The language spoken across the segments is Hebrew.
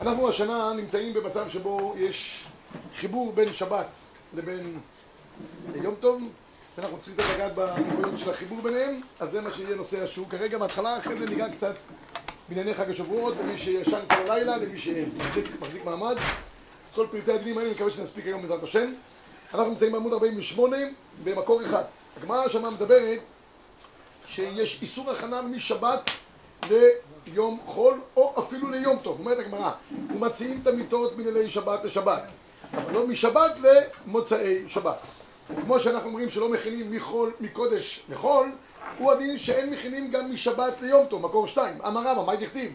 אנחנו השנה נמצאים במצב שבו יש חיבור בין שבת לבין יום טוב ואנחנו צריכים קצת לגעת בנקודות של החיבור ביניהם אז זה מה שיהיה נושא השיעור כרגע בהתחלה, אחרי זה ניגע קצת בענייני חג השבועות למי שישן כל הלילה, למי שמחזיק מעמד. כל פרטי הדינים האלה, אני מקווה שנספיק היום בעזרת השם. אנחנו נמצאים בעמוד 48 במקור אחד. הגמרא שמה מדברת שיש איסור הכנה משבת ליום חול או אפילו ליום טוב, אומרת הגמרא ומציעים את המיטות מלילי שבת לשבת אבל לא משבת למוצאי שבת. כמו שאנחנו אומרים שלא מכינים מחול, מקודש לחול הוא הדין שאין מכינים גם משבת ליום טוב, מקור שתיים. אמר רבא, מה דכתיב?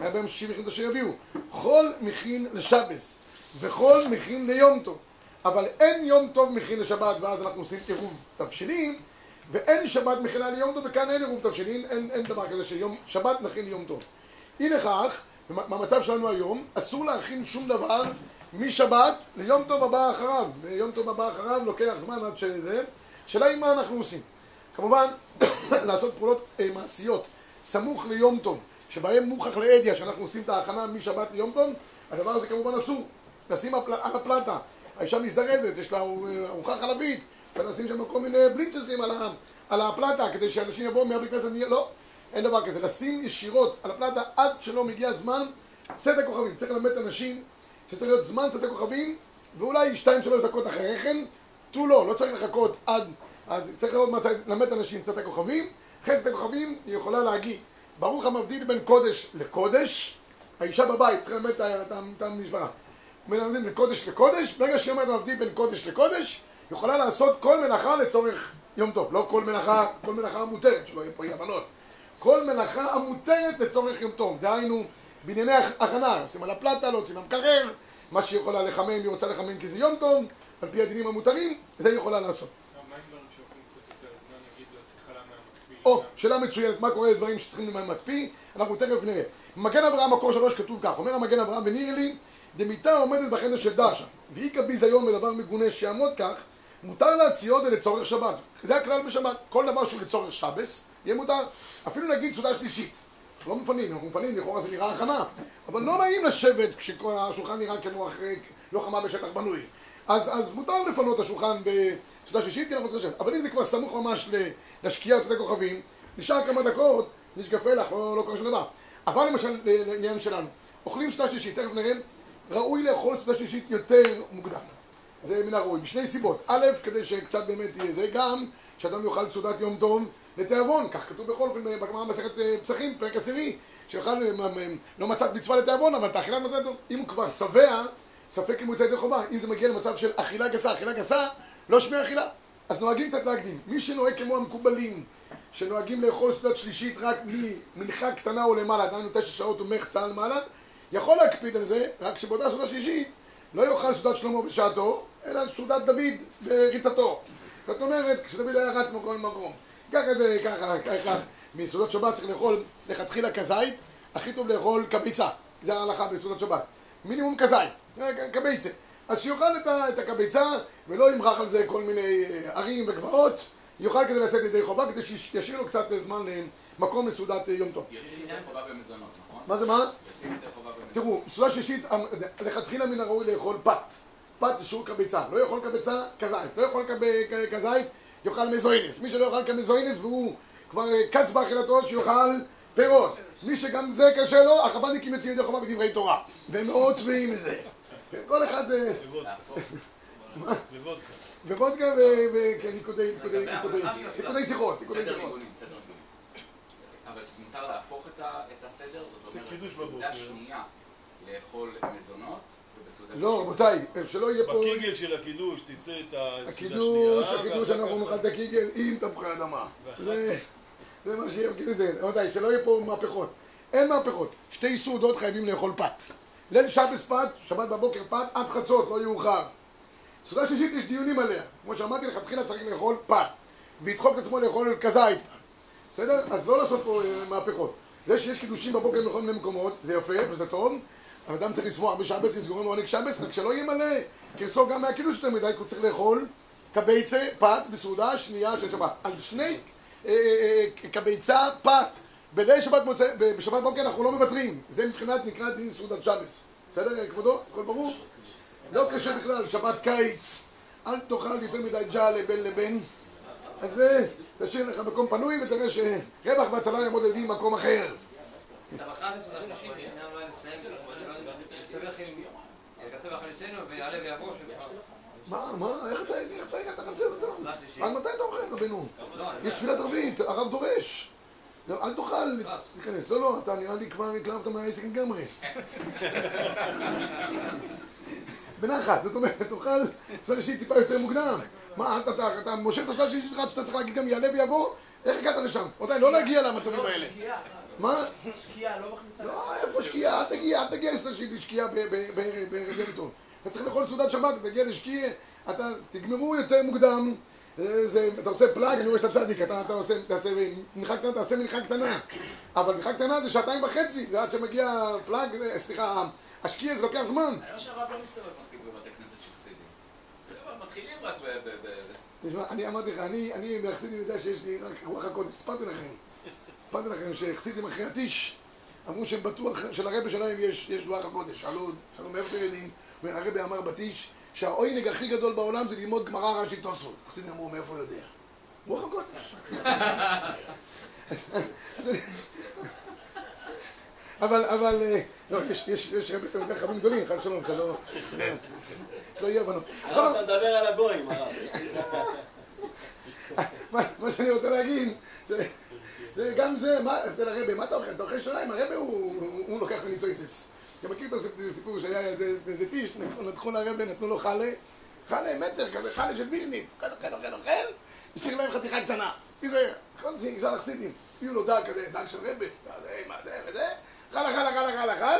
היה בהם שישים מכין את אשר יביאו חול מכין לשבס וחול מכין ליום טוב. אבל אין יום טוב מכין לשבת ואז אנחנו עושים עירוב תבשילים ואין שבת מכינה ליום טוב וכאן אין עירוב תבשילים אין, אין דבר כזה ששבת מכין ליום טוב. אי לכך, במצב שלנו היום? אסור להכין שום דבר משבת ליום טוב הבא אחריו. ויום טוב הבא אחריו לוקח זמן עד שזה שאלה היא מה אנחנו עושים. כמובן לעשות פעולות אה, מעשיות. סמוך ליום טוב שבהם מוכח לאדיה שאנחנו עושים את ההכנה משבת ליום טוב הדבר הזה כמובן אסור. לשים על הפלטה. האישה מזדרזת, יש לה ארוחה חלבית ונשים שם כל מיני בליצ'סים על, על הפלטה כדי שאנשים יבואו מהבית כנסת, לא, אין דבר כזה, לשים ישירות על הפלטה עד שלא מגיע זמן צאת הכוכבים, צריך ללמד אנשים שצריך להיות זמן צאת הכוכבים ואולי שתיים שלוש דקות אחרי כן, תו לא, לא צריך לחכות עד, עד צריך ללמד אנשים צאת הכוכבים. אחרי צאת הכוכבים היא יכולה להגיד ברוך המבדיל בין קודש לקודש. האישה בבית צריכה ללמד את המשפחה מלמדים לקודש לקודש, ברגע שהיא אומרת מבדיל בין קודש לקודש, יכולה לעשות כל מלאכה לצורך יום טוב, לא כל מלאכה, כל מלאכה מותרת, שלא יהיה פה אי הבנות. כל מלאכה המותרת לצורך יום טוב, דהיינו בענייני הכנה, עושים על הפלטה, לא עושים למקרר, מה שהיא יכולה לחמם, היא רוצה לחמם כי זה יום טוב, על פי הדינים המותרים, זה היא יכולה לעשות. או, שאלה מצוינת, מה קורה לדברים שצריכים למים מקפיא, אנחנו תכף נראה. מגן אברהם מקור שלוש כתוב כך, אומר המגן אברהם ונראה לי דמיתה עומדת בחדר של דרשה, והיא כביזיון בדבר מגונה שיעמוד כך, מותר להציעו לצורך שבת. זה הכלל בשבת. כל דבר שהוא לצורך שבס, יהיה מותר. אפילו נגיד סעודה שלישית. לא מפנים, אנחנו מפנים, לכאורה זה נראה הכנה. אבל לא נעים לשבת כשכל השולחן נראה כמו אחרי, לא חמה בשטח בנוי. אז, אז מותר לפנות את השולחן בסעודה שלישית, כי אנחנו צריכים לשבת. אבל אם זה כבר סמוך ממש לשקיעה או כוכבים, נשאר כמה דקות, נשגפה לך, לא, לא קורה שום דבר. אבל למשל, לעניין שלנו, אוכלים סעודה שלישית, תכף נראה ראוי לאכול סעודה שלישית יותר מוקדם. זה מן הראוי, משני סיבות. א', כדי שקצת באמת יהיה זה, גם שאדם יאכל סעודת יום טוב לתיאבון, כך כתוב בכל אופן בגמרא מסכת אה, פסחים, פרק עשירי, שיאכל, אה, לא מצאת מצווה לתיאבון, אבל את האכילת מצוות טוב. אם הוא כבר שבע, ספק אם הוא יוצא ידי חובה. אם זה מגיע למצב של אכילה גסה, אכילה גסה, לא שמי אכילה. אז נוהגים קצת להקדים. מי שנוהג כמו המקובלים, שנוהגים לאכול סעודת שלישית רק ממנחה קטנה או למעלה, עדיין תשע שעות ומחצה על מעלה, יכול להקפיד על זה, רק שבאותה סעודה שלישית לא יאכל סעודת שלמה בשעתו, אלא סעודת דוד בריצתו. זאת אומרת, כשדוד היה רץ מכל מקום. ככה זה, ככה, ככה, מסעודת שבת צריך לאכול לכתחילה כזית, הכי טוב לאכול קביצה, זה ההלכה בסעודת שבת. מינימום כזית, קביצה. אז שיאכל את הקביצה ולא ימרח על זה כל מיני אה, ערים וגבעות, יאכל כדי לצאת ידי חובה, כדי שישאיר לו קצת זמן למקום לסעודת אה, יום טוב. יוצאים ידי חובה במזונות, נכון? מה זה מה? יוצאים ידי חובה במזונות. תראו, סעודה שלישית, אמ, לכתחילה מן הראוי לאכול פת. פת שיעור קביצה. לא יכול קביצה, כזית. לא יכול כזית, יאכל מזוינס. מי שלא יאכל כמזוינס והוא כבר אה, קץ באכילתו, שיאכל פירות. מי שגם זה קשה לו, החב"דניקים יוצאים ידי חובה בדברי תורה. והם מאוד צבעים מזה. כל אחד... ווודקה וניקודי שיחות. אבל מותר להפוך את הסדר? זאת אומרת, בסעודה שנייה לאכול מזונות לא, רבותיי, שלא יהיה פה... בקיגל של הקידוש תצא את הסעודה שנייה. הקידוש, הקידוש, אנחנו נאכל את הקיגל עם תפוחי אדמה. זה מה שיהיה בקידוש. רבותיי, שלא יהיה פה מהפכות. אין מהפכות. שתי סעודות חייבים לאכול פת. ליל שבת פת, שבת בבוקר פת, עד חצות, לא יאוחר. סעודה שלישית יש דיונים עליה. כמו שאמרתי, לכתחילה צריך לאכול פת. וידחוק את עצמו לאכול כזית. בסדר? אז לא לעשות פה אה, מהפכות. זה שיש קידושים בבוקר בכל מיני מקומות, זה יפה וזה טוב. האדם צריך לשמוח בשבס, לסגורים מעונג שבס, רק שלא יהיה מלא. כרסו גם מהקידוש יותר מדי, כי הוא צריך לאכול קביצה, פת, בסעודה שנייה של שבת. על שני אה, אה, קביצה, פת. בליל שבת מוצא, בשבת בוקר אנחנו לא מוותרים. זה מבחינת נקרא דין סעודת שבס. בסדר, כבודו? הכל ברור? לא קשה בכלל, שבת קיץ, אל תאכל יותר מדי ג'אלה בין לבין. אז זה, תשאיר לך מקום פנוי ותראה שרווח והצלה יעמוד על ידי במקום אחר. מה, מה, איך אתה, איך אתה הגעת לזה? עד מתי אתה אוכל רבנו? יש תפילת ערבית, הרב דורש. לא, אל תאכל להיכנס. לא, לא, אתה נראה לי כבר התלהבת מהעסק לגמרי. בנחת, זאת אומרת, תאכל שלישית טיפה יותר מוקדם. מה, אתה מושך את הצד שלישית שלך שאתה צריך להגיד גם יעלה ויבוא? איך הגעת לשם? עדיין, לא להגיע למצבים האלה. מה? שקיעה, לא מכניסה. לא, איפה שקיעה? אל תגיע, אל תגיע לשקיעה בערב טוב. אתה צריך לאכול סעודת שבת, תגיע לשקיעה, אתה תגמרו יותר מוקדם. זה, אתה עושה פלאג, אני רואה שאתה צדיק, אתה, אתה עושה, תעשה מנחה קטנה, תעשה מנחה קטנה. אבל מנחה קטנה זה שעתיים וחצי, זה עד שמגיע פלאג, סליחה, השקיע זה לוקח זמן. אני שהרב לא מסתובב מספיק בבתי כנסת של חסידים. מתחילים רק ב... תשמע, אני אמרתי לך, אני מהחסידים יודע שיש לי רק רוח הקודש, סיפרתי לכם. סיפרתי לכם שחסידים אחרי הטיש אמרו שהם בטוח שלרבה שלהם יש רוח הקודש. שאלו מאיפה אתם יודעים? הרבה אמר בטיש שהעוינג הכי גדול בעולם זה ללמוד גמרא רש"י תוספות. חסידים אמרו, מאיפה הוא יודע? רוח הקודש. אבל, אבל, לא, יש רבי סתם יותר חברים גדולים, חס ושלום, שלא... שלא יהיה הבנות. אתה מדבר על הגויים, הרב. מה שאני רוצה להגיד, זה גם זה, זה לרבה, מה אתה אוכל? אתה אוכל שוליים, הרבה הוא לוקח את הניצויצס. אתה מכיר את הסיפור שהיה איזה טיש, נתחו לרבה, נתנו לו חלה, חלה מטר כזה, חלה של וילניק, אוכל, אוכל, אוכל, אוכל, השאיר להם חתיכה קטנה. מי זה? כל זה נגזר לחסידים. הביאו לו דג כזה, דג של רבה, מה זה, וזה, חלה, חלה, חלה, חלה, חלה,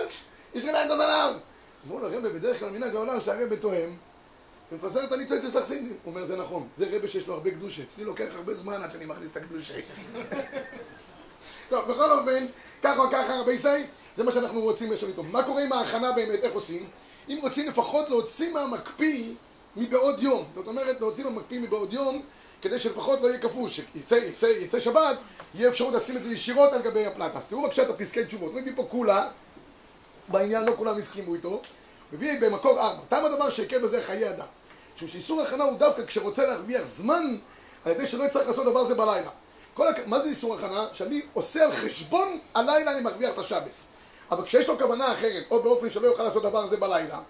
השאיר להם את הזנב. אמרו לו, רבה, בדרך כלל מנהג העולם שהרבה תואם, ומפזר את הניצוצס לחסידים. הוא אומר, זה נכון, זה רבה שיש לו הרבה קדושה. אצלי לוקח הרבה זמן עד שאני מכניס את הקדושה. טוב, בכל אופן, ככה או ככה, רבי סי, זה מה שאנחנו רוצים לשאול איתו. מה קורה עם ההכנה באמת, איך עושים? אם רוצים לפחות להוציא מהמקפיא מבעוד יום. זאת אומרת, להוציא מהמקפיא מבעוד יום, כדי שלפחות לא יהיה קפוא, שיצא יצא, יצא שבת, יהיה אפשרות לשים את זה ישירות על גבי הפלטה. אז תראו בבקשה את הפסקי תשובות. מביא פה כולה, בעניין לא כולם הסכימו איתו, מביא במקור ארבע. תם הדבר שהקל בזה חיי אדם. משום שאיסור הכנה הוא דווקא כשרוצה להרוויח זמן, על ידי שלא יצטרך לעשות דבר זה בלילה. כל הק... מה זה איסור הכנה? שאני עושה על חשבון הלילה אני מרוויח את השבס. אבל כשיש לו כוונה אחרת, או באופן שלא יוכל לעשות דבר זה בלילה,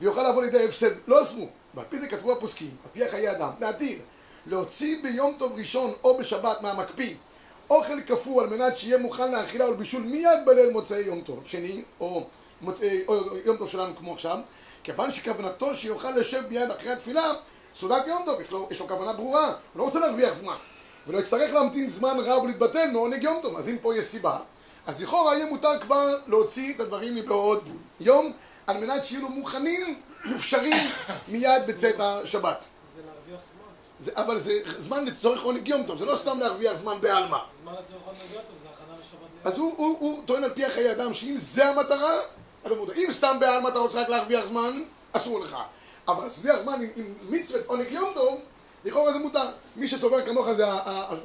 ויוכל לבוא לידי הפסד, לא אסרו. ועל פי זה כתבו הפוסקים, על פי החיי אדם, להתיר, להוציא ביום טוב ראשון או בשבת מהמקפיא אוכל קפוא על מנת שיהיה מוכן לאכילה ולבישול מיד בליל מוצאי יום טוב שני, או, מוצאי, או יום טוב שלנו כמו עכשיו, כיוון שכוונתו שיוכל לשב מיד אחרי התפילה, סעודת יום טוב, יש לו, יש לו כוונה ברורה, הוא לא רוצה להרוויח זמן, ולא יצטרך להמתין זמן רב ולהתבטל מעונג יום טוב, אז אם פה יש סיבה, אז לכאורה יהיה מותר כבר להוציא את הדברים מבעוד יום, על מנת שיהיו לו מוכנים, מופשרים מיד בצאת השבת. זה אבל זה זמן לצורך עונג יום טוב, זה לא סתם להרוויח זמן בעלמא. זמן לצורך עונג יום טוב זה הכנה לשבת אז הוא, הוא, הוא טוען על פי החיי אדם שאם זה המטרה, אתה מודע, אם סתם בעלמא אתה רוצה רק להרוויח זמן, אסור לך. אבל להרוויח זמן עם, עם מצוות עונג יום טוב, לכאורה זה מותר. מי שסובר כמוך זה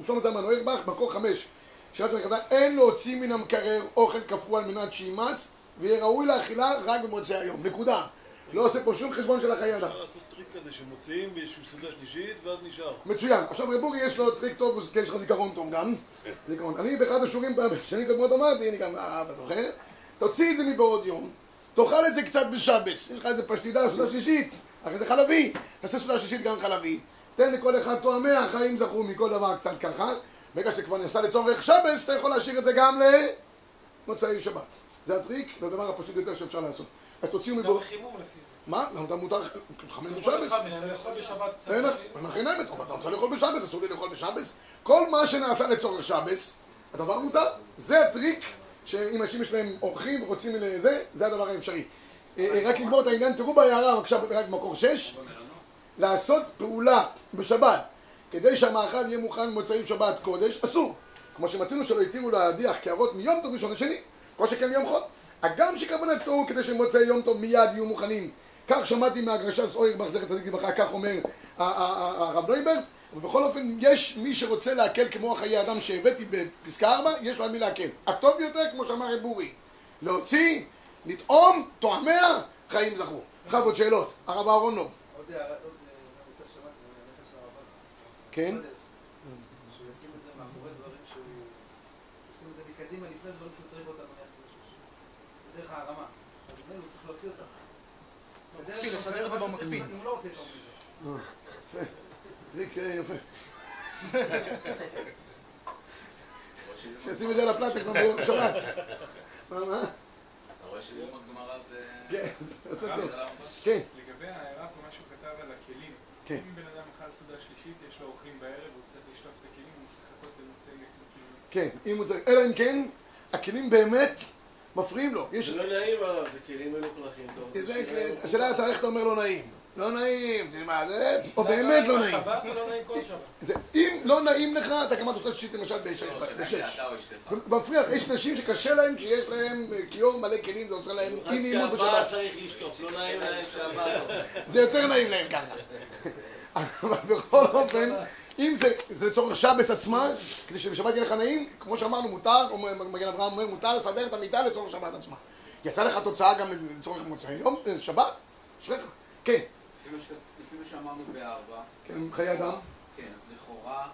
שלמה זלמן אוירבך, מקור חמש. שאלת המחזה, אין להוציא מן המקרר אוכל קפוא על מנת שימס, ויהיה ראוי לאכילה רק במוצאי היום. נקודה. לא עושה פה שום חשבון של החיי אדם. אפשר לעשות טריק כזה שמוציאים באיזושהי סעודה שלישית ואז נשאר. מצוין. עכשיו רב אורי יש לו טריק טוב, כי יש לך זיכרון טוב גם. זיכרון. אני באחד השיעורים בשנים קודמות אמרתי, אני גם אבא זוכר, תוציא את זה מבעוד יום, תאכל את זה קצת בשבס. יש לך איזה פשטידה, סעודה שלישית, הרי זה חלבי. תעשה סעודה שלישית גם חלבי. תן לכל אחד תואמי החיים זכו מכל דבר קצת ככה. ברגע שכבר נעשה לצורך שבס, אתה יכול להשאיר את זה גם למוצאי שבת. זה הטריק, זה הדבר הפשוט ביותר שאפשר לעשות. אז תוציאו גם מבעוד... חימום לפי זה. מה? למה אתה מותר יכול בשבס? בשבת. אין, אנחנו אין אתה רוצה לאכול בשבס, אסור לי לאכול בשבס. כל מה שנעשה לצורך שבס, הדבר מותר. זה הטריק שאם אנשים יש להם אורחים ורוצים לזה, זה הדבר האפשרי. אה, אה, רק לגמור את העניין, תראו בהערה, בבקשה, רק במקור 6, לעשות פעולה בשבת כדי שהמאכל יהיה מוכן במוצאי שבת קודש, אסור. כמו שמצינו שלא התירו להדיח קערות מיום טוב ראשון לשני, כל שכן מיום חול. הגם שכוונתו כדי שמוצאי יום טוב מיד יהיו מוכנים. כך שמעתי מהגרשס אוירבך, זכר צדיק לברכה, כך אומר הרב נויברט, ובכל אופן יש מי שרוצה להקל כמו החיי אדם שהבאתי בפסקה 4, יש לו על מי להקל. הטוב ביותר, כמו שאמר רב אורי, להוציא, לטעום, תואמיה, חיים זכו. עכשיו עוד שאלות. הרב אהרונוב. כן? שישים את זה מאחורי דברים שהוא... שישים את זה מקדימה לפני דברים שהוא צריך אותם מייצר לשלושים. בדרך הרמה. אז הוא צריך להוציא אותם. במקביל, לסדר את זה במקביל. אם הוא לא רוצה יותר מזה. זה יקרה יפה. שישים את זה על הפלטה כבר ביום שבת. מה, מה? אתה רואה שללמוד גמרא זה... כן, עושה טוב. כן, לגבי ההערה פה, מה שהוא כתב על הכלים. כן. אם בן אדם אכל סעודה שלישית, יש לו אורחים בערב, הוא צריך לשטוף את הכלים, הוא צריך לחכות למוצאי לכלים. כן, אם הוא צריך, אלא אם כן, הכלים באמת מפריעים לו. יש... זה לא נעים הרב, זה כלים מלוכלכים. שיהיה- השאלה אתה איך אתה אומר לא נעים. לא נעים, מה זה, או באמת לא נעים. לא נעים כל שבת? זה- אם לא נעים לך, אתה כמעט רוצה שישית למשל בשש. לא. מפריע, יש נשים שקשה להם, שיש להם אה, כיור מלא כלים, זה עושה להם רק אי נעימות שהבעל בשבת. צריך לשטוף, לא נעים להם שהבעל לא. זה יותר נעים להם ככה. אבל בכל אופן, אם זה, זה לצורך שבס עצמה, כדי שבשבת יהיה לך נעים, כמו שאמרנו, מותר, אומר מגן אברהם אומר, מותר לסדר את המיטה לצורך שבת עצמה. יצא לך תוצאה גם לצורך מוצאי יום, אה, שבת? אשריך. כן, לפי מה שאמרנו בארבע, כן, חיי אדם. כן, אז לכאורה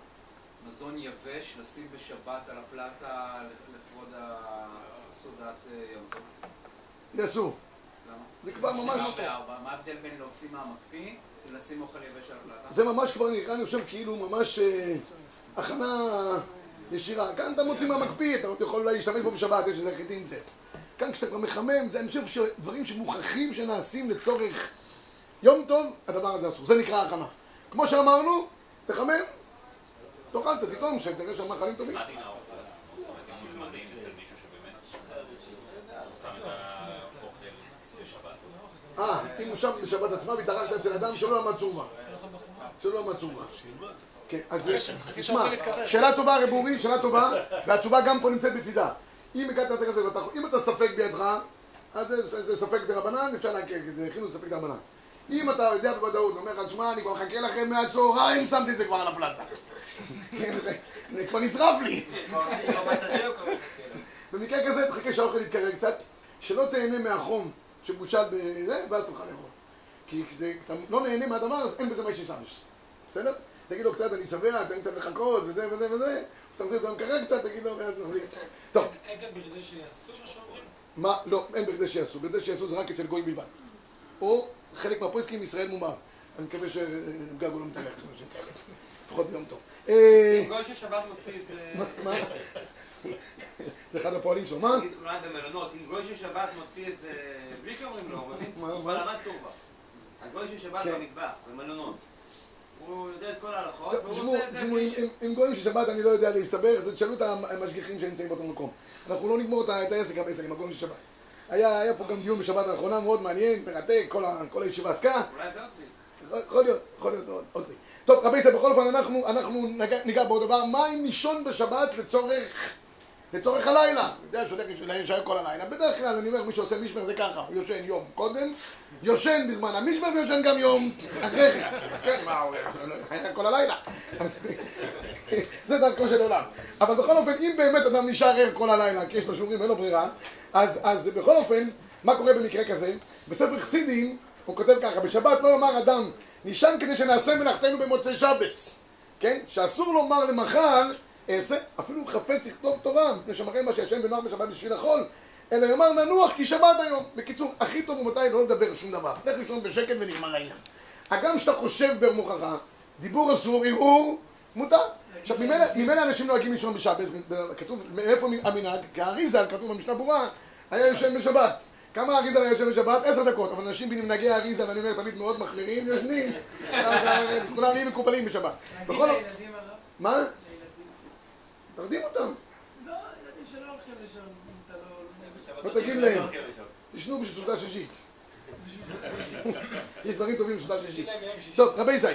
מזון יבש לשים בשבת על הפלטה לכבוד הסעודת אה, יום טוב. זה אסור. למה? זה כבר ממש... מה ההבדל בין להוציא מהמקפיא ולשים אוכל יבש על הפלטה? זה ממש כבר נראה, אני חושב, כאילו ממש אה, הכנה ישירה. כאן אתה מוציא מהמקפיא, אתה עוד יכול להשתמש בו בשבת, יש איזה חיטים זה. כאן כשאתה כבר מחמם, זה אני חושב שדברים שמוכחים שנעשים לצורך יום טוב, הדבר הזה אסור. זה נקרא הכנה. כמו שאמרנו, תחמם, תאכל, אתה תטעום, שתראה שם מאכלים טובים. מה דין האוכל? מוזמנים אצל מישהו שבאמת שם את האוכל בשבת. אה, אם הוא שם בשבת עצמה והתארחת אצל אדם שלא למד צורבה. שלא למד צורבה. כן, אז תשמע, שאלה טובה רב אורי, שאלה טובה, והתשובה גם פה נמצאת בצידה. אם הגעת הזה, ואתה- אם אתה ספק בידך, אז זה- ספק דרבנן, אפשר להקל, כי זה הכינו ספק דרבנן. אם אתה יודע בוודאות, אומר לך, תשמע, אני כבר מחכה לכם מהצהריים, שמתי את זה כבר על הפלטה. כן, זה כבר נשרף לי. במקרה כזה תחכה שהאוכל יתקרר קצת, שלא תהנה מהחום שבושל בזה, ואז תוכל לאכול. כי כשזה- אתה לא נהנה מהדבר, אז אין בזה מה שיסבש. בסדר? תגיד לו קצת, אני שבע, תן קצת לחכות, וזה וזה וזה, תחזיר את המקרר קצת, תגיד לו, ואז נחזיר. טוב, אין גם בכדי שיעשו מה שאומרים? מה, לא, אין בכדי שיעשו, בכדי שיעשו זה רק אצל גויים בלבד. או חלק מהפריסקים ישראל מומר. אני מקווה שגגו לא מתארח. לפחות ביום טוב. אה, גוי ששבת מוציא את זה... זה אחד הפועלים שלו, מה? אולי במלונות, אם גוי ששבת מוציא את זה בלי שאומרים לו, הוא למד צורבה. הגוי ששבת כן. במטבח, במלונות. הוא יודע את כל ההלכות, והוא עושה את זה תשמעו, אם גויים של שבת אני לא יודע להסתבך, אז תשאלו את המשגיחים שנמצאים באותו מקום. אנחנו לא נגמור את העסק עם הגויים של שבת. היה פה גם דיון בשבת האחרונה מאוד מעניין, מרתק, כל הישיבה עסקה. אולי זה עוד. יכול להיות, יכול להיות עוד-. טוב, רבי ישראל, בכל אופן אנחנו, ניגע בעוד דבר, מה אם לישון בשבת לצורך, לצורך הלילה? אתה יודע שהולך להישאר כל הלילה. בדרך כלל אני אומר, מי שעושה משמר זה ככה, הוא יושן יום קודם, יושן בזמן המשמר ויושן גם יום אחרי כן. אז כן, מה, הוא כל הלילה. זה דרכו של עולם. אבל בכל אופן, אם באמת אדם נשאר ער כל הלילה, כי יש לו שיעורים ואין לו ברירה, אז, אז בכל אופן, מה קורה במקרה כזה? בספר חסידים, הוא כותב ככה, בשבת לא יאמר אדם, נשען כדי שנעשה מלאכתנו במוצאי שבס. כן? שאסור לומר למחר, אעשה, אפילו חפץ לכתוב תורה, מפני שמראה מה שישן ונוח בשבת בשביל החול, אלא יאמר ננוח כי שבת היום. בקיצור, הכי טוב הוא מתי לא לדבר שום דבר. לך לישון בשקט ונגמר העניין. הגם שאתה חושב במוחך, דיבור אסור, ערעור, מותר. עכשיו, ממילא אנשים נוהגים לישון בשבת, כתוב, מאיפה המנהג? כי האריזל, כתוב במשנה ברורה, היה יושן בשבת. כמה האריזל היה יושן בשבת? עשר דקות. אבל אנשים במנהגי האריזל, אני אומר תמיד מאוד מחמירים, יושנים. כולם נהיים מקובלים בשבת. מה? תרדים אותם. לא, ילדים שלא הולכים לישון, אם אתה לא... לא תגיד להם, תשנו בשביל סעודה שישית. יש דברים טובים בסעודה שישית. טוב, רבי זי,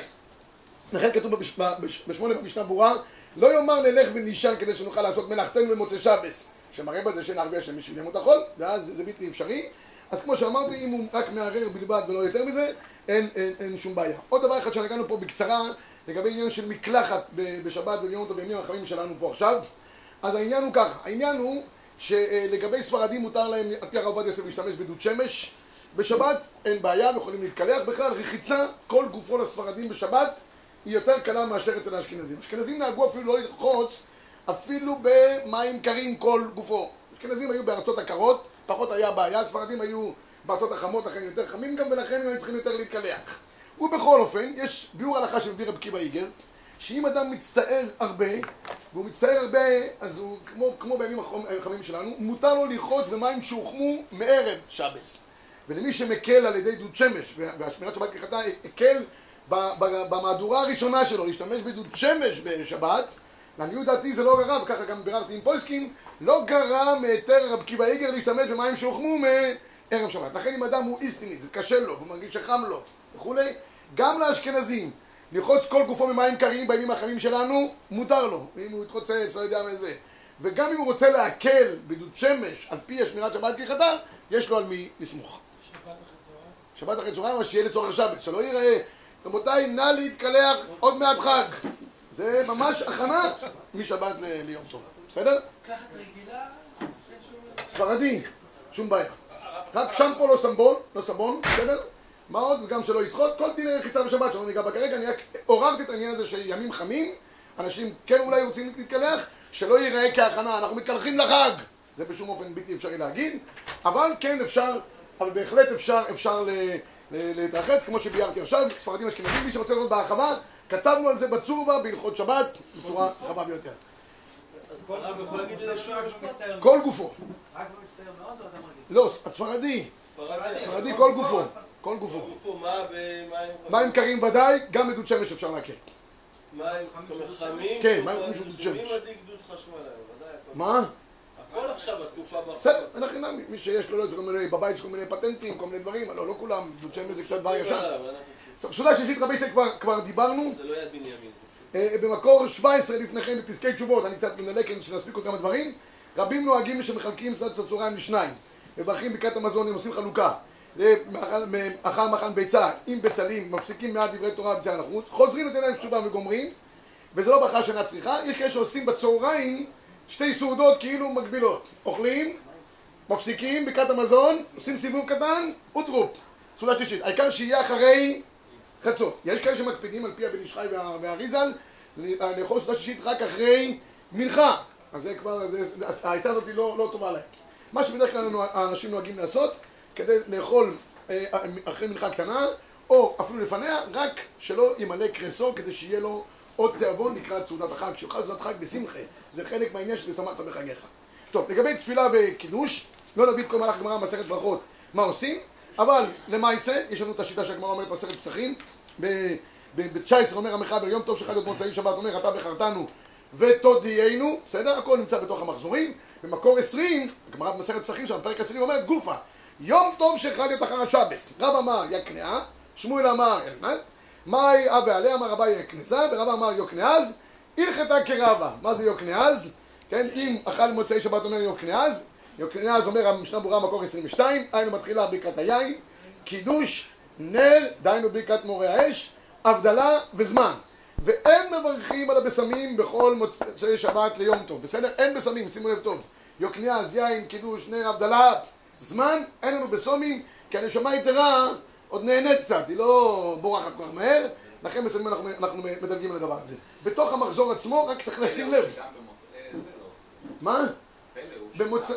לכן כתוב בש- בש- בשמונה במשנה ברורה, לא יאמר נלך ונישן כדי שנוכל לעשות מלאכתנו במוצאי שבס, שמראה בזה שאין הרבה השם בשביל ימות החול, ואז זה בלתי אפשרי. אז כמו שאמרתי, אם הוא רק מערער בלבד ולא יותר מזה, אין, אין, אין שום בעיה. עוד דבר אחד שנגענו פה בקצרה, לגבי עניין של מקלחת בשבת וביום טוב בימים החמים שלנו פה עכשיו. אז העניין הוא ככה, העניין הוא שלגבי ספרדים מותר להם, על פי הרב עובדיה יוסף, להשתמש בדוד שמש, בשבת אין בעיה, יכולים להתקלח. בכלל, רחיצה, כל גופו לספרדים בשבת היא יותר קלה מאשר אצל האשכנזים. האשכנזים נהגו אפילו לא לרחוץ אפילו במים קרים כל גופו. האשכנזים היו בארצות הקרות, פחות היה בעיה, הספרדים היו בארצות החמות, לכן יותר חמים גם, ולכן הם היו צריכים יותר להתקלח. ובכל אופן, יש ביאור הלכה שמביא רב קיבא איגר, שאם אדם מצטער הרבה, והוא מצטער הרבה, אז הוא, כמו, כמו בימים החמים שלנו, מותר לו לרחוץ במים שהוחמו מערב שבס. ולמי שמקל על ידי דוד שמש, והשמירת שבת כחטא הקל במהדורה הראשונה שלו להשתמש בדוד שמש בשבת, לעניות דעתי זה לא גרע, וככה גם ביררתי עם פויסקין, לא גרע מהיתר רב קיבא איגר להשתמש במים שהוחמו מערב שבת. לכן אם אדם הוא איסטיני, זה קשה לו, והוא מרגיש שחם לו וכולי, גם לאשכנזים, לרחוץ כל גופו במים קרים בימים החמים שלנו, מותר לו. אם הוא יתרוצץ, לא יודע מה זה. וגם אם הוא רוצה להקל בדוד שמש על פי השמירת שבת כחטא, יש לו על מי לסמוך. שבת אחרי צהריים. שבת אבל שיהיה לצורך השבת, שלא ייראה, רבותיי, נא להתקלח, עוד מעט חג. זה ממש הכנה משבת ליום טוב, בסדר? קחת רגילה. ספרדי, שום בעיה. רק שמפו לא סמבון, לא סבון, בסדר? מה עוד? וגם שלא יסחוט, כל דיני רחיצה בשבת שלא ניגע בה כרגע, אני רק עוררתי את העניין הזה שימים חמים, אנשים כן אולי רוצים להתקלח, שלא ייראה כהכנה, אנחנו מתקלחים לחג! זה בשום אופן בלתי אפשרי להגיד, אבל כן אפשר, אבל בהחלט אפשר, אפשר ל- ל- להתרחץ, כמו שביארתי עכשיו, ספרדים אשכנזים, מי שרוצה לראות בהרחבה, כתבנו על זה בצורבה בהלכות שבת, בצורה רחבה ביותר. אז כל הרב יכול להגיד שזה שהוא רק במצטער כל גופו. רק במצטער מאוד או אדם רגיל? לא, הספרדי, ספרדי כל גופו, כל גופו. גופו, מה במים מים קרים ודאי, גם בדוד שמש אפשר להקל. מים חמים? כן, מים חמים של דוד מי שמש. מדליק דוד חשמל היום? ודאי. מה? הכל עכשיו בתקופה ברחוב. בסדר, אין לך חינם, מי שיש לו, לא, כל מיני, בבית יש כל מיני פטנטים, כל מיני דברים, לא, לא כולם, דוד שמש זה קצת דבר ישן. אנחנו- טוב, סעודה שלישית רבי ישראל כבר- כבר דיברנו, זה לא יד בנימין. אה, במקור 17 לפניכם בפסקי תשובות, אני קצת מנלק כדי שנספיק עוד כמה דברים. רבים נוהגים שמחלקים סעודת הצהריים לשניים. מברכים ברכת המזון, הם עושים חלוקה. מאכל מאכל ביצה עם בצלים, מפסיקים מעט דברי תורה ביציאה לחוץ, חוזרים לתת להם תשובה וגומרים, וזה לא ברכה שאינה צריכה. יש כאלה שעושים בצהריים שתי סעודות כאילו מקבילות. אוכלים, מפסיקים ברכת המזון, עושים סיבוב קטן, וטרופ. סעודה שלישית. העיקר שיהיה אחרי חצות. יש כאלה שמקפידים על פי הבן איש חי וה- והאריזל לאכול סעודה שישית רק אחרי מנחה. אז זה כבר, העצה הזאת לא, לא טובה להם. מה שבדרך כלל האנשים נוהגים לעשות, כדי לאכול אה, אחרי מנחה קטנה, או אפילו לפניה, רק שלא ימלא קרסו, כדי שיהיה לו עוד תיאבון לקראת סעודת החג. כשיאכל סעודת חג בשמחה, זה חלק מהעניין של ושמחת בחגיך. טוב, לגבי תפילה וקידוש, לא נביא את כל מהלך הגמרא במסכת ברכות מה עושים, אבל למעשה, יש לנו את השיטה שהגמרא אומרת במסכת פסחים, ב-19 אומר המחבר, יום טוב שחג להיות מוצאי שבת, אומר אתה בחרתנו ותודיענו, בסדר? הכל נמצא בתוך המחזורים. במקור 20, הגמרא במסכת פסחים שם, פרק 20 אומרת גופה, יום טוב שחג להיות אחר השבס. רב אמר יקנאה, שמואל אמר אלמד, מאי אבי עליה אמר רבי יקנזה, ורב אמר יוקנאז, הלכתה כרבה. מה זה יוקנאז? כן, אם אכל מוצאי שבת אומר יוקנאז, יוקנאז אומר המשנה ברורה מקור 22, היינו מתחילה ברכת היין, קידוש, נר, דהיינו ברכת מורה האש, הבדלה וזמן. ואין מברכים על הבשמים בכל מוצאי שבת ליום טוב, בסדר? אין בשמים, שימו לב טוב. יוקנז, יין, קידוש, נר, הבדלה, זמן, אין לנו בסומים, כי הנשמה יתרה עוד נהנית קצת, היא לא בורחת כל כך מהר, לכן בסמים אנחנו, אנחנו מדלגים על הדבר הזה. בתוך המחזור עצמו, רק צריך לשים לב. לא. מה? במוצאי...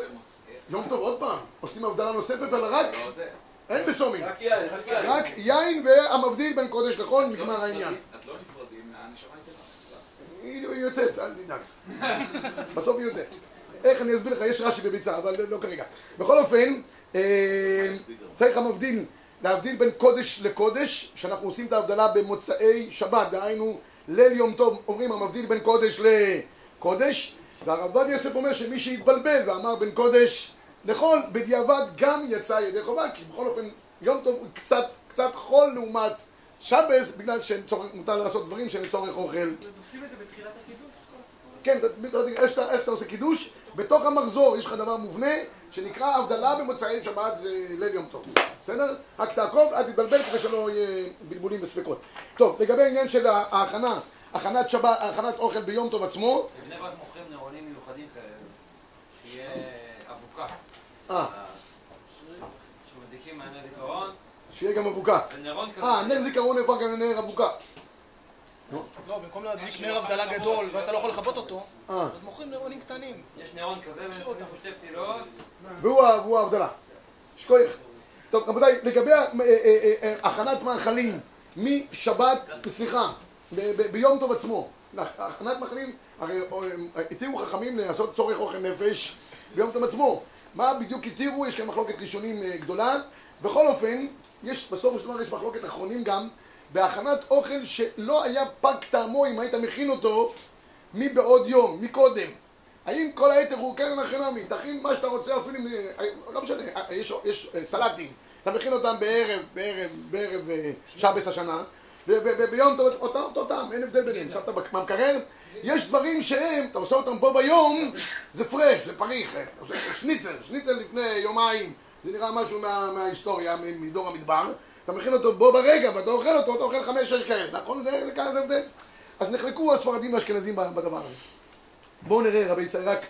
יום טוב, עוד פעם, עושים הבדלה נוספת, אבל רק, לא. אין בסומים. רק יין, רק יין. רק יין והמבדיל בין קודש לחול, לא נגמר העניין. אז לא נפרדים מהנשמה יתרה. היא יוצאת, אל תדאג. בסוף היא יוצאת. איך אני אסביר לך, יש רש"י בביצה, אבל לא כרגע. בכל אופן, אה, צריך המבדיל, להבדיל בין קודש לקודש, שאנחנו עושים את ההבדלה במוצאי שבת, דהיינו ליל יום טוב, אומרים המבדיל בין קודש לקודש, והרב עובדיה יוסף אומר שמי שהתבלבל ואמר בין קודש לחול, בדיעבד גם יצא ידי חובה, כי בכל אופן יום טוב הוא קצת, קצת חול לעומת שבס, בגלל שמותר לעשות דברים שהם לצורך אוכל עושים את זה בתחילת הקידוש? כן, איך שאתה- עושה קידוש, בתוך המחזור יש לך דבר מובנה שנקרא הבדלה במוצאי שבת זה ליל יום טוב, בסדר? רק תעקוב, אל תתבלבל כדי שלא יהיה בלבולים וספקות. טוב, לגבי העניין של ההכנה, הכנת שבת, הכנת אוכל ביום טוב עצמו, בבני ברק מוכרים נאונים מיוחדים כאלה, שיהיה אבוקה. אה, שמדליקים מהנר זיכרון שיהיה גם אבוקה. זה נרון כזה. אה, נר זיכרון נהפך גם לנר אבוקה. לא, במקום להדליק נר הבדלה גדול, ואז אתה לא יכול לכבות אותו, אה, אז מוכרים נרונים קטנים. יש נרון כזה, ויש פה שתי פתילות. והוא ההבדלה. שכוייך. טוב, רבותיי, לגבי אה, אה, הכנת מאכלים משבת, סליחה, ביום טוב עצמו, הכנת מאכלים, הרי התירו חכמים לעשות צורך אוכל נפש ביום טוב עצמו. מה בדיוק התירו? יש כאן מחלוקת ראשונים גדולה. בכל אופן, יש, בסופו של דבר יש מחלוקת אחרונים גם בהכנת אוכל שלא היה פג טעמו אם היית מכין אותו מבעוד יום, מקודם. האם כל היתר הוא קרן החינמי, תכין מה שאתה רוצה אפילו אם... לא משנה, אה, יש, יש אה, סלטים, אתה מכין אותם בערב, בערב, בערב אה, שבס השנה, וביום טוב, אותו, טעם, אין הבדל ביניהם, שמת במקרר, יש דברים שהם, אתה עושה אותם בו ביום, זה פרש, זה פריך, אה, אתה שניצל, שניצל לפני יומיים, זה נראה משהו מה, מההיסטוריה, מדור המדבר, אתה מכין אותו בו ברגע, ואתה אוכל אותו, אתה אוכל חמש, שש כאלה, נכון? זה, ככה זה הבדל. אז נחלקו הספרדים והאשכנזים בדבר הזה. בואו נראה רבי ישראל רק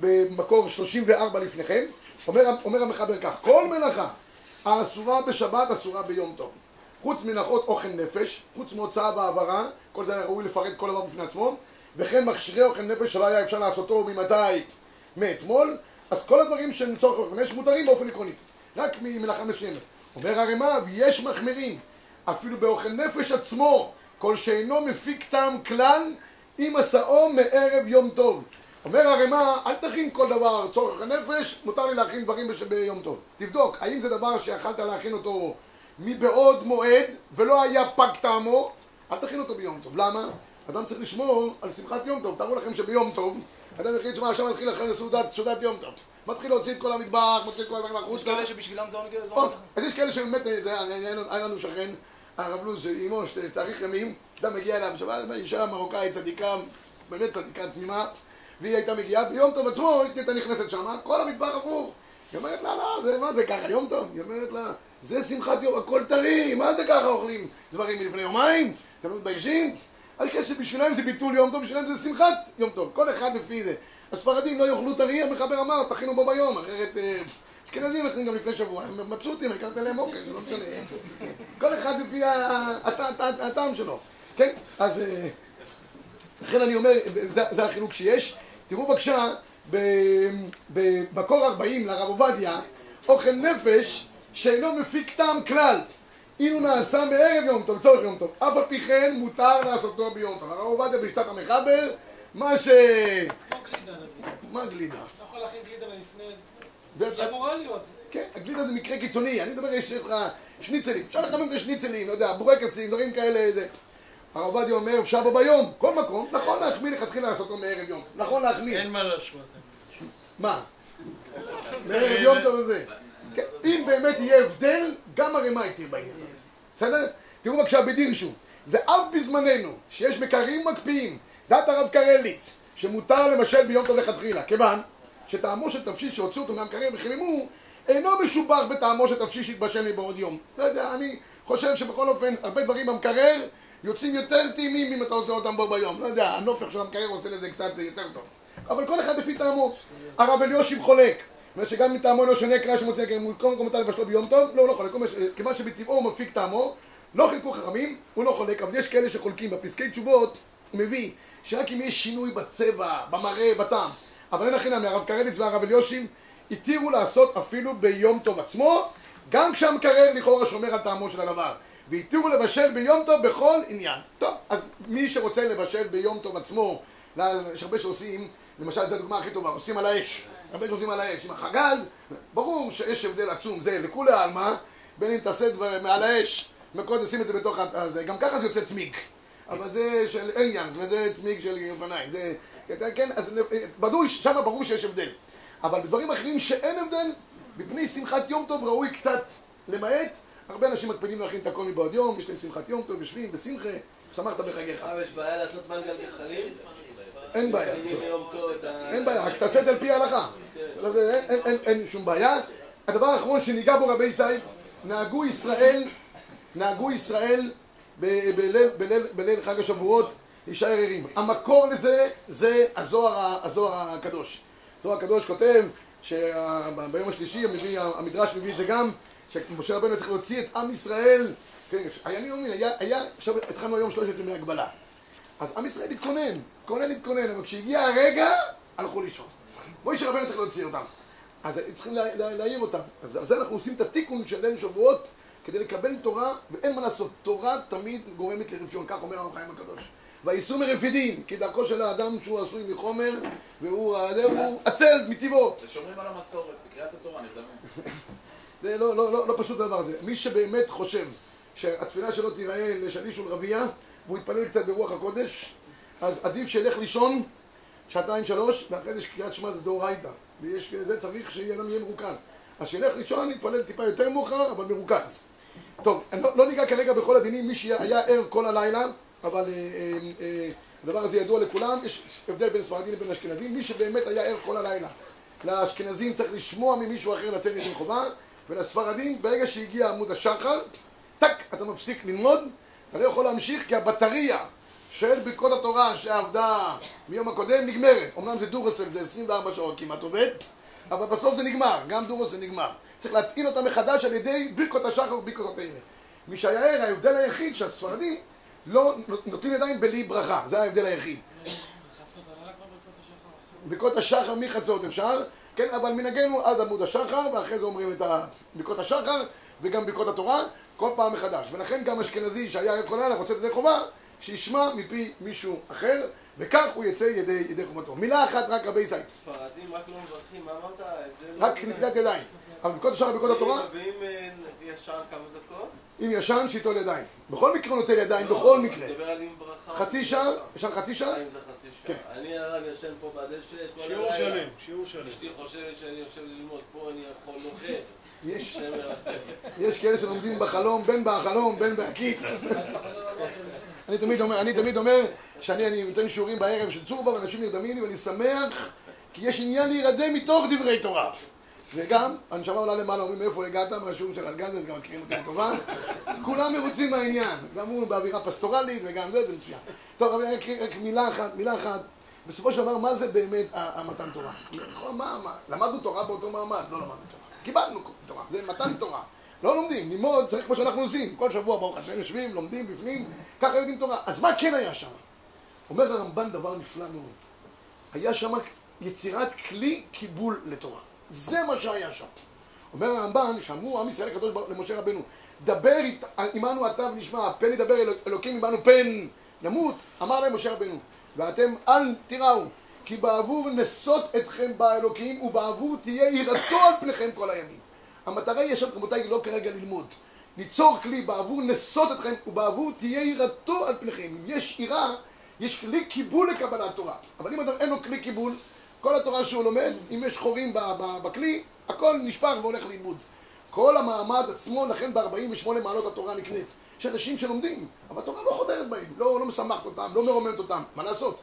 במקור 34 לפניכם, אומר, אומר המחבר כך, כל מלאכה האסורה בשבת אסורה ביום טוב. חוץ מנחות אוכל נפש, חוץ מהוצאה והעברה, כל זה ראוי לפרט כל דבר בפני עצמו, וכן מכשירי אוכל נפש שלא היה אפשר לעשותו ממתי? מאתמול, אז כל הדברים שהם צורך אוכל נפש מותרים באופן עקרוני, רק ממלאכה מסוימת. אומר הרמ"א, ויש מחמירים, אפילו באוכל נפש עצמו, כל שאינו מפיק טעם כלל, אם עשאו מערב יום טוב. אומר הרמ"א, אל תכין כל דבר צורך הנפש, מותר לי להכין דברים בש... ביום טוב. תבדוק, האם זה דבר שיכלת להכין אותו מבעוד מועד ולא היה פג טעמו, אל תכין אותו ביום טוב. למה? אדם צריך לשמור על שמחת יום טוב. תארו לכם שביום טוב, אדם החליט שמה עכשיו מתחיל אחרי סעודת יום טוב. מתחיל להוציא את כל המטבח, מוציא את כל הדברים יש החוצה. כאלה שבשבילם זה עונג אחר. אז יש כאלה שבאמת, אה, היה לנו- שכן, הרב לוז, שאימו, שתאריך ימים, אדם מגיע אליו, שבת, אישה מרוקאית צדיקה, באמת צדיקה תמימה, והיא הייתה מגיעה, ביום טוב עצמו, היא הייתה נכנסת שמה, כל המטבח הפוך. היא אומרת לה, לא, זה, מה זה ככה, יום טוב? היא אומרת לה, זה שמחת יום, הכל טרי, מה זה ככה אוכלים דברים מלפני יומיים? אתם לא מתביישים? אז כסף בשבילם זה ביטול יום טוב, בשבילם זה שמחת יום טוב, כל אחד לפי זה. הספרדים לא יאכלו טרי, המחבר אמר, תכינו בו ביום, אחרת... אה, אשכנזים מכינים גם לפני שבוע, הם מבסוטים, הכרת להם אוכל, זה לא משנה. כל אחד לפי הטעם שלו, כן? אז אה, לכן אני אומר, זה, זה החילוק שיש. תראו בבקשה, ב- במקור 40 לרב עובדיה, אוכל נפש שאינו מפיק טעם כלל. אילו נעשה מערב יום טוב, לצורך יום טוב. אף על פי כן מותר לעשותו ביום טוב. הרב עובדיה בשיטת המחבר, מה ש... מה גלידה? אתה יכול להכין גלידה ולפני זה. היא אמורה להיות. כן, הגלידה זה מקרה קיצוני, אני מדבר, יש לך שניצלים, אפשר לחמם את השניצלים, לא יודע, בורקסים, דברים כאלה, זה. הרב עובדיה אומר, אפשר בו ביום, כל מקום, נכון להחמיא לכתחילה לעשותו מערב יום, נכון להחמיא, אין מה להשוות. מה? מערב יום טוב וזה. כן, אם באמת יהיה הבדל, גם הרמ"א התיר בעניין הזה, בסדר? תראו בבקשה בדירשו, ואף בזמננו, שיש מקררים מקפיאים, דת הרב קרליץ, שמותר לבשל ביום טוב לכתחילה, כיוון שטעמו של תבשיל שהוציאו אותו מהמקרר וחיממו, אינו משובח בטעמו של תבשיל שהתבשל מבעוד יום. לא יודע, אני חושב שבכל אופן, הרבה דברים במקרר יוצאים יותר טעימים אם אתה עושה אותם בו ביום. לא יודע, הנופך של המקרר עושה לזה קצת יותר טוב. אבל כל אחד לפי טעמו. הרב אליושיב חולק. זאת אומרת שגם מטעמו לא שונה קריאה שמוציא הקרן, קודם כל מותר לבשלו ביום טוב, לא, הוא לא חולק, כיוון שבטבעו הוא מפיק טעמו, לא חילקו חכמים, הוא לא חולק, אבל יש כאלה שחולקים, בפסקי תשובות הוא מביא שרק אם יש שינוי בצבע, במראה, בטעם, אבל אין הכי נמי, הרב קרליץ והרב אליושיב התירו לעשות אפילו ביום טוב עצמו, גם כשהמקרר לכאורה שומר על טעמו של הדבר, והתירו לבשל ביום טוב בכל עניין. טוב, אז מי שרוצה לבשל ביום טוב עצמו, יש הרבה שעושים, למשל זו הדוגמה הכי טובה, עושים על האש, הרבה שעושים על האש, עם החגז, ברור שיש הבדל עצום, זה לכולי עלמא, בין אם תעשה דבר מעל האש, מקודם נשים את זה בתוך הזה, גם ככה זה יוצא צמיג, אבל זה של אליאנס, וזה צמיג של אופניים, זה, כן, אז בדוי, שם ברור שיש הבדל, אבל בדברים אחרים שאין הבדל, מפני שמחת יום טוב ראוי קצת למעט, הרבה אנשים מקפידים להכין את הכל מבעוד יום, יש להם שמחת יום טוב, יושבים בשמחה, שמחת בחגיך, יש בעיה לעשות מנגל גחלים? אין בעיה. אין בעיה, רק תעשה את זה על פי ההלכה. לא, אין- שום בעיה. הדבר האחרון שניגע בו רבי ישראל, נהגו ישראל, נהגו ישראל בליל- בליל- בליל חג השבועות להישאר ערים. המקור לזה זה הזוהר הזוהר הקדוש. הזוהר הקדוש כותב שביום השלישי המביא- המדרש מביא את זה גם, שמשה רבנו צריך להוציא את עם ישראל, אני לא מבין, היה, היה, עכשיו התחלנו היום שלושת ימי הגבלה. אז עם ישראל התכונן, התכונן, התכונן, אבל כשהגיע הרגע, הלכו לישון. מוישה רבנו צריך להוציא אותם. אז צריכים לה- לה- להעיר אותם. אז על זה אנחנו עושים את התיקון של ליל שבועות כדי לקבל תורה, ואין מה לעשות, תורה תמיד גורמת לרפיון, כך אומר הרב חיים הקדוש. וייסעו מרפידים, כי דרכו של האדם שהוא עשוי מחומר, והוא עצל מטבעו. זה שומרים על המסורת, בקריאת התורה נרדמים. זה לא, לא, לא, לא פשוט הדבר הזה. מי שבאמת חושב שהתפילה שלו תיראה לשליש ולרבייה, והוא יתפלל קצת ברוח הקודש, אז עדיף שילך לישון שעתיים שלוש, ואחרי זה שקריאת שמע זה דאורייתא. ויש זה צריך שיהיה יהיה מרוכז. אז שילך לישון, יתפלל טיפה יותר מאוחר, אבל מרוכז. טוב, לא, לא ניגע כרגע בכל הדינים, מי שהיה ער כל הלילה, אבל אה, אה, אה, הדבר הזה ידוע לכולם, יש הבדל בין ספרדים לבין אשכנזים, מי שבאמת היה ער כל הלילה. לאשכנזים צריך לשמוע ממישהו אחר לצאת ידי חובה, ולספרדים, ברגע שהגיע עמוד השחר, טק, אתה מפסיק ללמוד, אתה לא יכול להמשיך כי הבטריה של ברכות התורה שעבדה מיום הקודם נגמרת. אמנם זה דורסל, זה 24 שעות כמעט עובד, אבל בסוף זה נגמר, גם דורסל זה נגמר. צריך להטעין אותה מחדש על ידי ברכות השחר וברכות שהיה ער, ההבדל היחיד שהספרדים לא נותנים ידיים בלי ברכה, זה ההבדל היחיד. הלילה ברכות השחר. מחצות אפשר, כן, אבל מנהגנו עד עמוד השחר, ואחרי זה אומרים את ברכות השחר וגם ברכות התורה, כל פעם מחדש. ולכן גם אשכנזי שהיה כל לילה רוצה ידי חובה, שישמע מפי מישהו אחר, וכך הוא יצא ידי, ידי חובתו. מילה אחת רק רבי זית, ספרדים רק לא מברכים, מה אמרת? רק נטילת ידיים. אבל ברכות השחר וברכות התורה, ואם אה, ישר כמה דקות? אם ישן, שיטול ידיים. בכל מקרה הוא נוטל ידיים, בכל מקרה. עם ברכה. חצי שעה, ישן חצי שעה, אם זה חצי שעה. כן. אני הרב ישן פה בדשא כל שיעור הלילה. שלם, שיעור שלם. אשתי חושבת שאני יושב ללמוד, פה אני יכול לוחם. יש. יש כאלה שלומדים בחלום, בין בחלום, בין בהקיץ. אני תמיד אומר, אני תמיד אומר שאני אני נותן שיעורים בערב של צורבה ואנשים נרדמים לי ואני שמח כי יש עניין להירדם מתוך דברי תורה. וגם, הנשמה עולה למעלה, אומרים מאיפה הגעת, מהשיעור של אלגזס, גם מזכירים אותי לטובה. כולם מרוצים מהעניין, גם הוא באווירה פסטורלית וגם זה, זה מצוין. טוב, אבל רק, רק מילה אחת, מילה אחת. בסופו של דבר, מה זה באמת המתן תורה? נכון, מה, מה? למדנו תורה באותו מעמד? לא למדנו תורה. קיבלנו תורה, זה מתן תורה. לא לומדים, ללמוד צריך כמו שאנחנו עושים. כל שבוע, ברוך השם, יושבים, לומדים בפנים, ככה יודעים תורה. אז מה כן היה שם? אומר הרמב"ן דבר נפלא מאוד. היה שם יצירת כלי קיבול לתורה. זה מה שהיה שם. אומר הרמב"ן, שאמרו עם ישראל הקדוש ברוך- למשה רבנו, דבר עמנו אתה ונשמע, פן ידבר אלו- אלוקים עמנו פן נמות, אמר להם משה רבנו, ואתם אל תיראו, כי בעבור נסות אתכם באלוקים, ובעבור תהיה יראתו על פניכם כל הימים. המטרה היא עכשיו, רבותיי, לא כרגע ללמוד. ליצור כלי בעבור נסות אתכם, ובעבור תהיה יראתו על פניכם. אם יש יראה, יש כלי קיבול לקבלת תורה. אבל אם אדם אין לו כלי קיבול, כל התורה שהוא לומד, אם יש חורים בכלי, הכל נשפך והולך לאיבוד. כל המעמד עצמו, לכן ב-48 מעלות התורה נקנית. יש אנשים שלומדים, אבל התורה לא חודרת בהם, לא, לא משמחת אותם, לא מרוממת אותם, מה לעשות?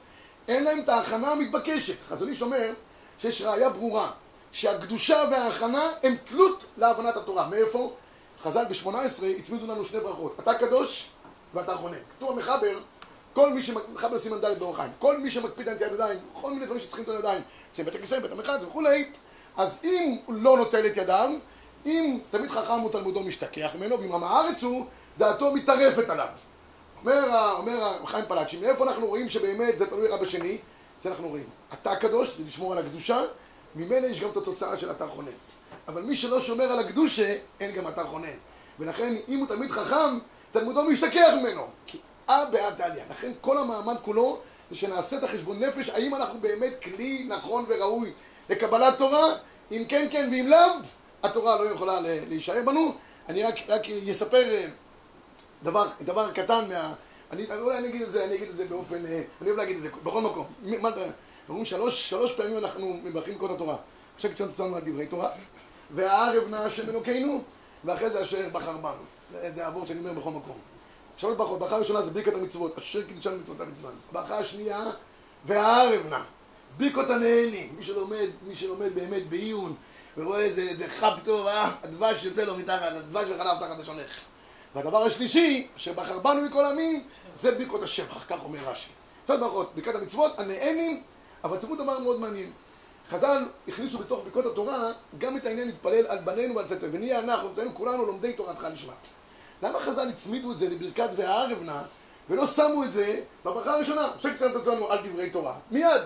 אין להם את ההכנה המתבקשת. חזון איש אומר שיש ראייה ברורה, שהקדושה וההכנה הם תלות להבנת התורה. מאיפה? חז"ל ב-18 הצמידו לנו שני ברכות, אתה קדוש ואתה חונן. כתוב במחבר, כל מי שמחבר סימן ד' באורח חיים, כל מי שמקפיד על נטיית ידיים, כל מיני דברים שצריכים את הידיים, יוצא בית הכיסא, בית המרחץ וכולי, אז אם הוא לא נוטל את ידיו, אם תמיד חכם הוא תלמודו משתכח ממנו, ואם עם הארץ הוא, דעתו מתערפת עליו. אומר, אומר חיים פלאצ'י, מאיפה אנחנו רואים שבאמת זה תלוי אחד בשני? זה אנחנו רואים. אתה קדוש, זה לשמור על הקדושה, ממילא יש גם את התוצאה של אתר חונן. אבל מי שלא שומר על הקדושה, אין גם אתר חונן. ולכן, אם הוא תמיד חכם, תלמודו משתכח ממנו. כי אה בעד דליה. לכן כל המעמד כולו, זה שנעשה את החשבון נפש, האם אנחנו באמת כלי נכון וראוי לקבלת תורה? אם כן, כן, ואם לאו, התורה לא יכולה להישאר בנו. אני רק, רק אספר אה, דבר, דבר קטן מה... אני, אולי אני אגיד את זה, אני אגיד את זה באופן... אה, אני אוהב להגיד את זה בכל מקום. מה אתה... אומרים שלוש, שלוש פעמים אנחנו מברכים כל התורה. עכשיו קצת צאנו על דברי תורה. והערב נא השם אלוקינו, ואחרי זה אשר בחר בנו. זה, העבור שאני אומר בכל מקום. שלוש ברכות, ברכה הראשונה זה ברכת המצוות, אשר קידשנו מצוות המצוות. ברכה השנייה, והערב נא. ברכות הנהנים, מי שלומד, מי שלומד באמת בעיון, ורואה איזה, חב טוב, אה, הדבש יוצא לו מתחת, הדבש וחלב תחת השונך. והדבר השלישי, אשר בחר בנו מכל עמים, זה ברכות השבח, כך אומר רש"י. שלוש ברכות, ברכת המצוות, הנהנים, אבל תראו דבר מאוד מעניין. חז"ל הכניסו בתוך ברכות התורה גם את העניין להתפלל על בנינו ועל צאצאינו, ונהיה אנחנו, צאצאינו, כולנו לומדי תורתך נשמע. למה חז"ל הצמידו את זה לברכת והערב נא, ולא שמו את זה בברכה הראשונה, שקצת תצאנו על דברי תורה? מיד!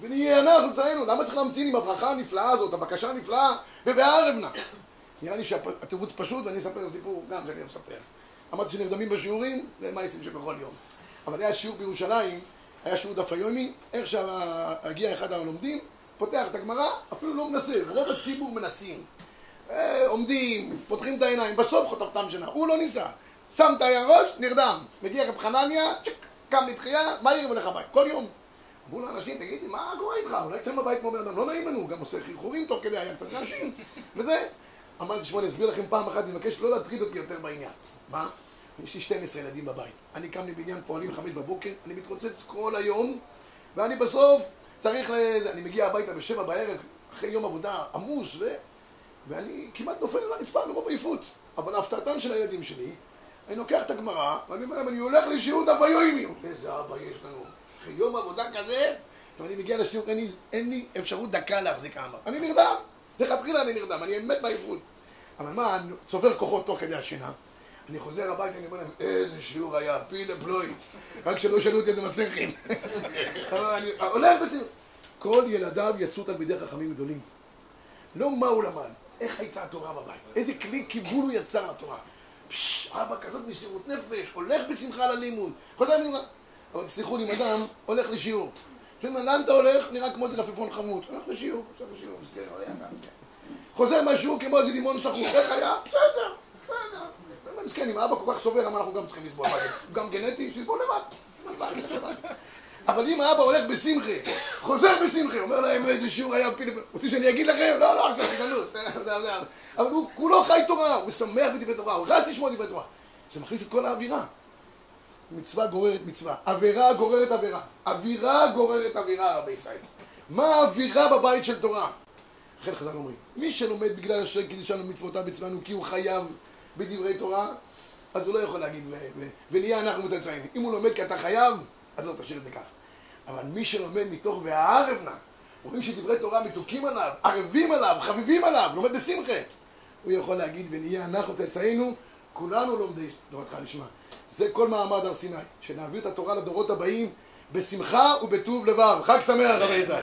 ונהיה אנחנו צאצאינו, למה צריך להמתין עם הברכה הנפלאה הזאת, הבקשה הנפלאה, ובהערב נא? נראה לי שהתירוץ פשוט, ואני אספר סיפור גם שאני לספר. אמרתי שנרדמים בשיעורים, זה מייסים שבכל יום. אבל היה שיעור בירושלים, היה שיעור דף היומי, איך שהגיע אחד הלומדים, פותח את הגמרא, אפילו לא מנסה, רוב הציבור מנסים. אה, עומדים, פותחים את העיניים, בסוף חוטפתם שנה. הוא לא ניסה. שם את הראש, נרדם. מגיע רב חנניה, צ'ק, קם לתחייה, מהיר ולך הביתה. כל יום. אמרו לאנשים, תגיד לי, מה קורה איתך? אולי אצלנו בבית אדם, לא נעים לנו, גם עושה חרחורים תוך כדי, היה קצת אנשים, וזה. אמרתי, שמע, אני אסביר לכם פעם אחת, אני מבקש לא להטריד אותי יותר בעניין. מה? יש לי 12 ילדים בבית. אני קם לבניין פועלים חמש בבוקר, אני מתרוצץ כל היום, ואני בסוף צריך ל... אני מגיע הביתה בשבע בערב, אחרי יום עבודה עמוס, ו... ואני כמעט נופל על הרצפה מרוב עייפות. אבל להפתעתם של הילדים שלי, אני לוקח את הגמרא, ואני אומר להם, אני הולך לשיעור דף היומי. איזה אבא יש לנו. אחרי יום עבודה כזה, ואני מגיע לשיעור, אין לי, אין לי אפשרות דקה להחזיק העמר. אני נרדם. לכתחילה אני נרדם, אני מת בעייפות. אבל מה, אני צובר כוחות תוך כדי השינה. אני חוזר הביתה, אני אומר להם, איזה שיעור היה, פילה פלוי. רק שלא ישאלו אותי איזה. אבל אני הולך בסדר. כל ילדיו יצאו תלמידי חכמים גדולים. לא מה הוא למד, איך הייתה התורה בבית, איזה כלי קיבול הוא יצר לתורה. פשש, אבא כזאת מסירות נפש, הולך בשמחה ללימוד, חוזר לימוד. אבל תסלחו לי, אם אדם הולך לשיעור. שואלים, לאן אתה הולך? נראה כמו איזה לפפון חמוד. הולך לשיעור, עכשיו לשיעור, מסכן, היה גם כן. חוזר מהשיעור כמו איזה לימון סחור, איך היה? בסדר, בסדר. מסכן, אם האבא כל כך סובל, למה אנחנו גם צריכים לסבול? גם גנטי? שיסבול לבד. אבל אם האבא הולך בשמחה, חוזר בשמחה, אומר להם איזה שיעור היה פילי... רוצים שאני אגיד לכם? לא, לא, עכשיו תגלות. אבל הוא כולו חי תורה, הוא משמח בדברי תורה, הוא רץ לשמוע דברי תורה. זה מכניס את כל האווירה. מצווה גוררת מצווה, עבירה גוררת עבירה, אווירה גוררת אווירה, רבי ישראל. מה האווירה בבית של תורה? לכן חז"ל אומרים, מי שלומד בגלל אשר קידשנו מצוותיו בצוונו כי הוא חייב בדברי תורה, אז הוא לא יכול להגיד ונהיה אנחנו מצאצאים. אם הוא לומד כי אתה חייב, אז לא תשאיר את זה כך. אבל מי שלומד מתוך והערב נא, אומרים שדברי תורה מתוקים עליו, ערבים עליו, חביבים עליו, לומד בשמחה. הוא יכול להגיד ונהיה אנחנו צאצאינו, כולנו לומדי תורתך לשמה. זה כל מעמד הר סיני, שנעביר את התורה לדורות הבאים בשמחה ובטוב לבב. חג שמח, רבי ישראל.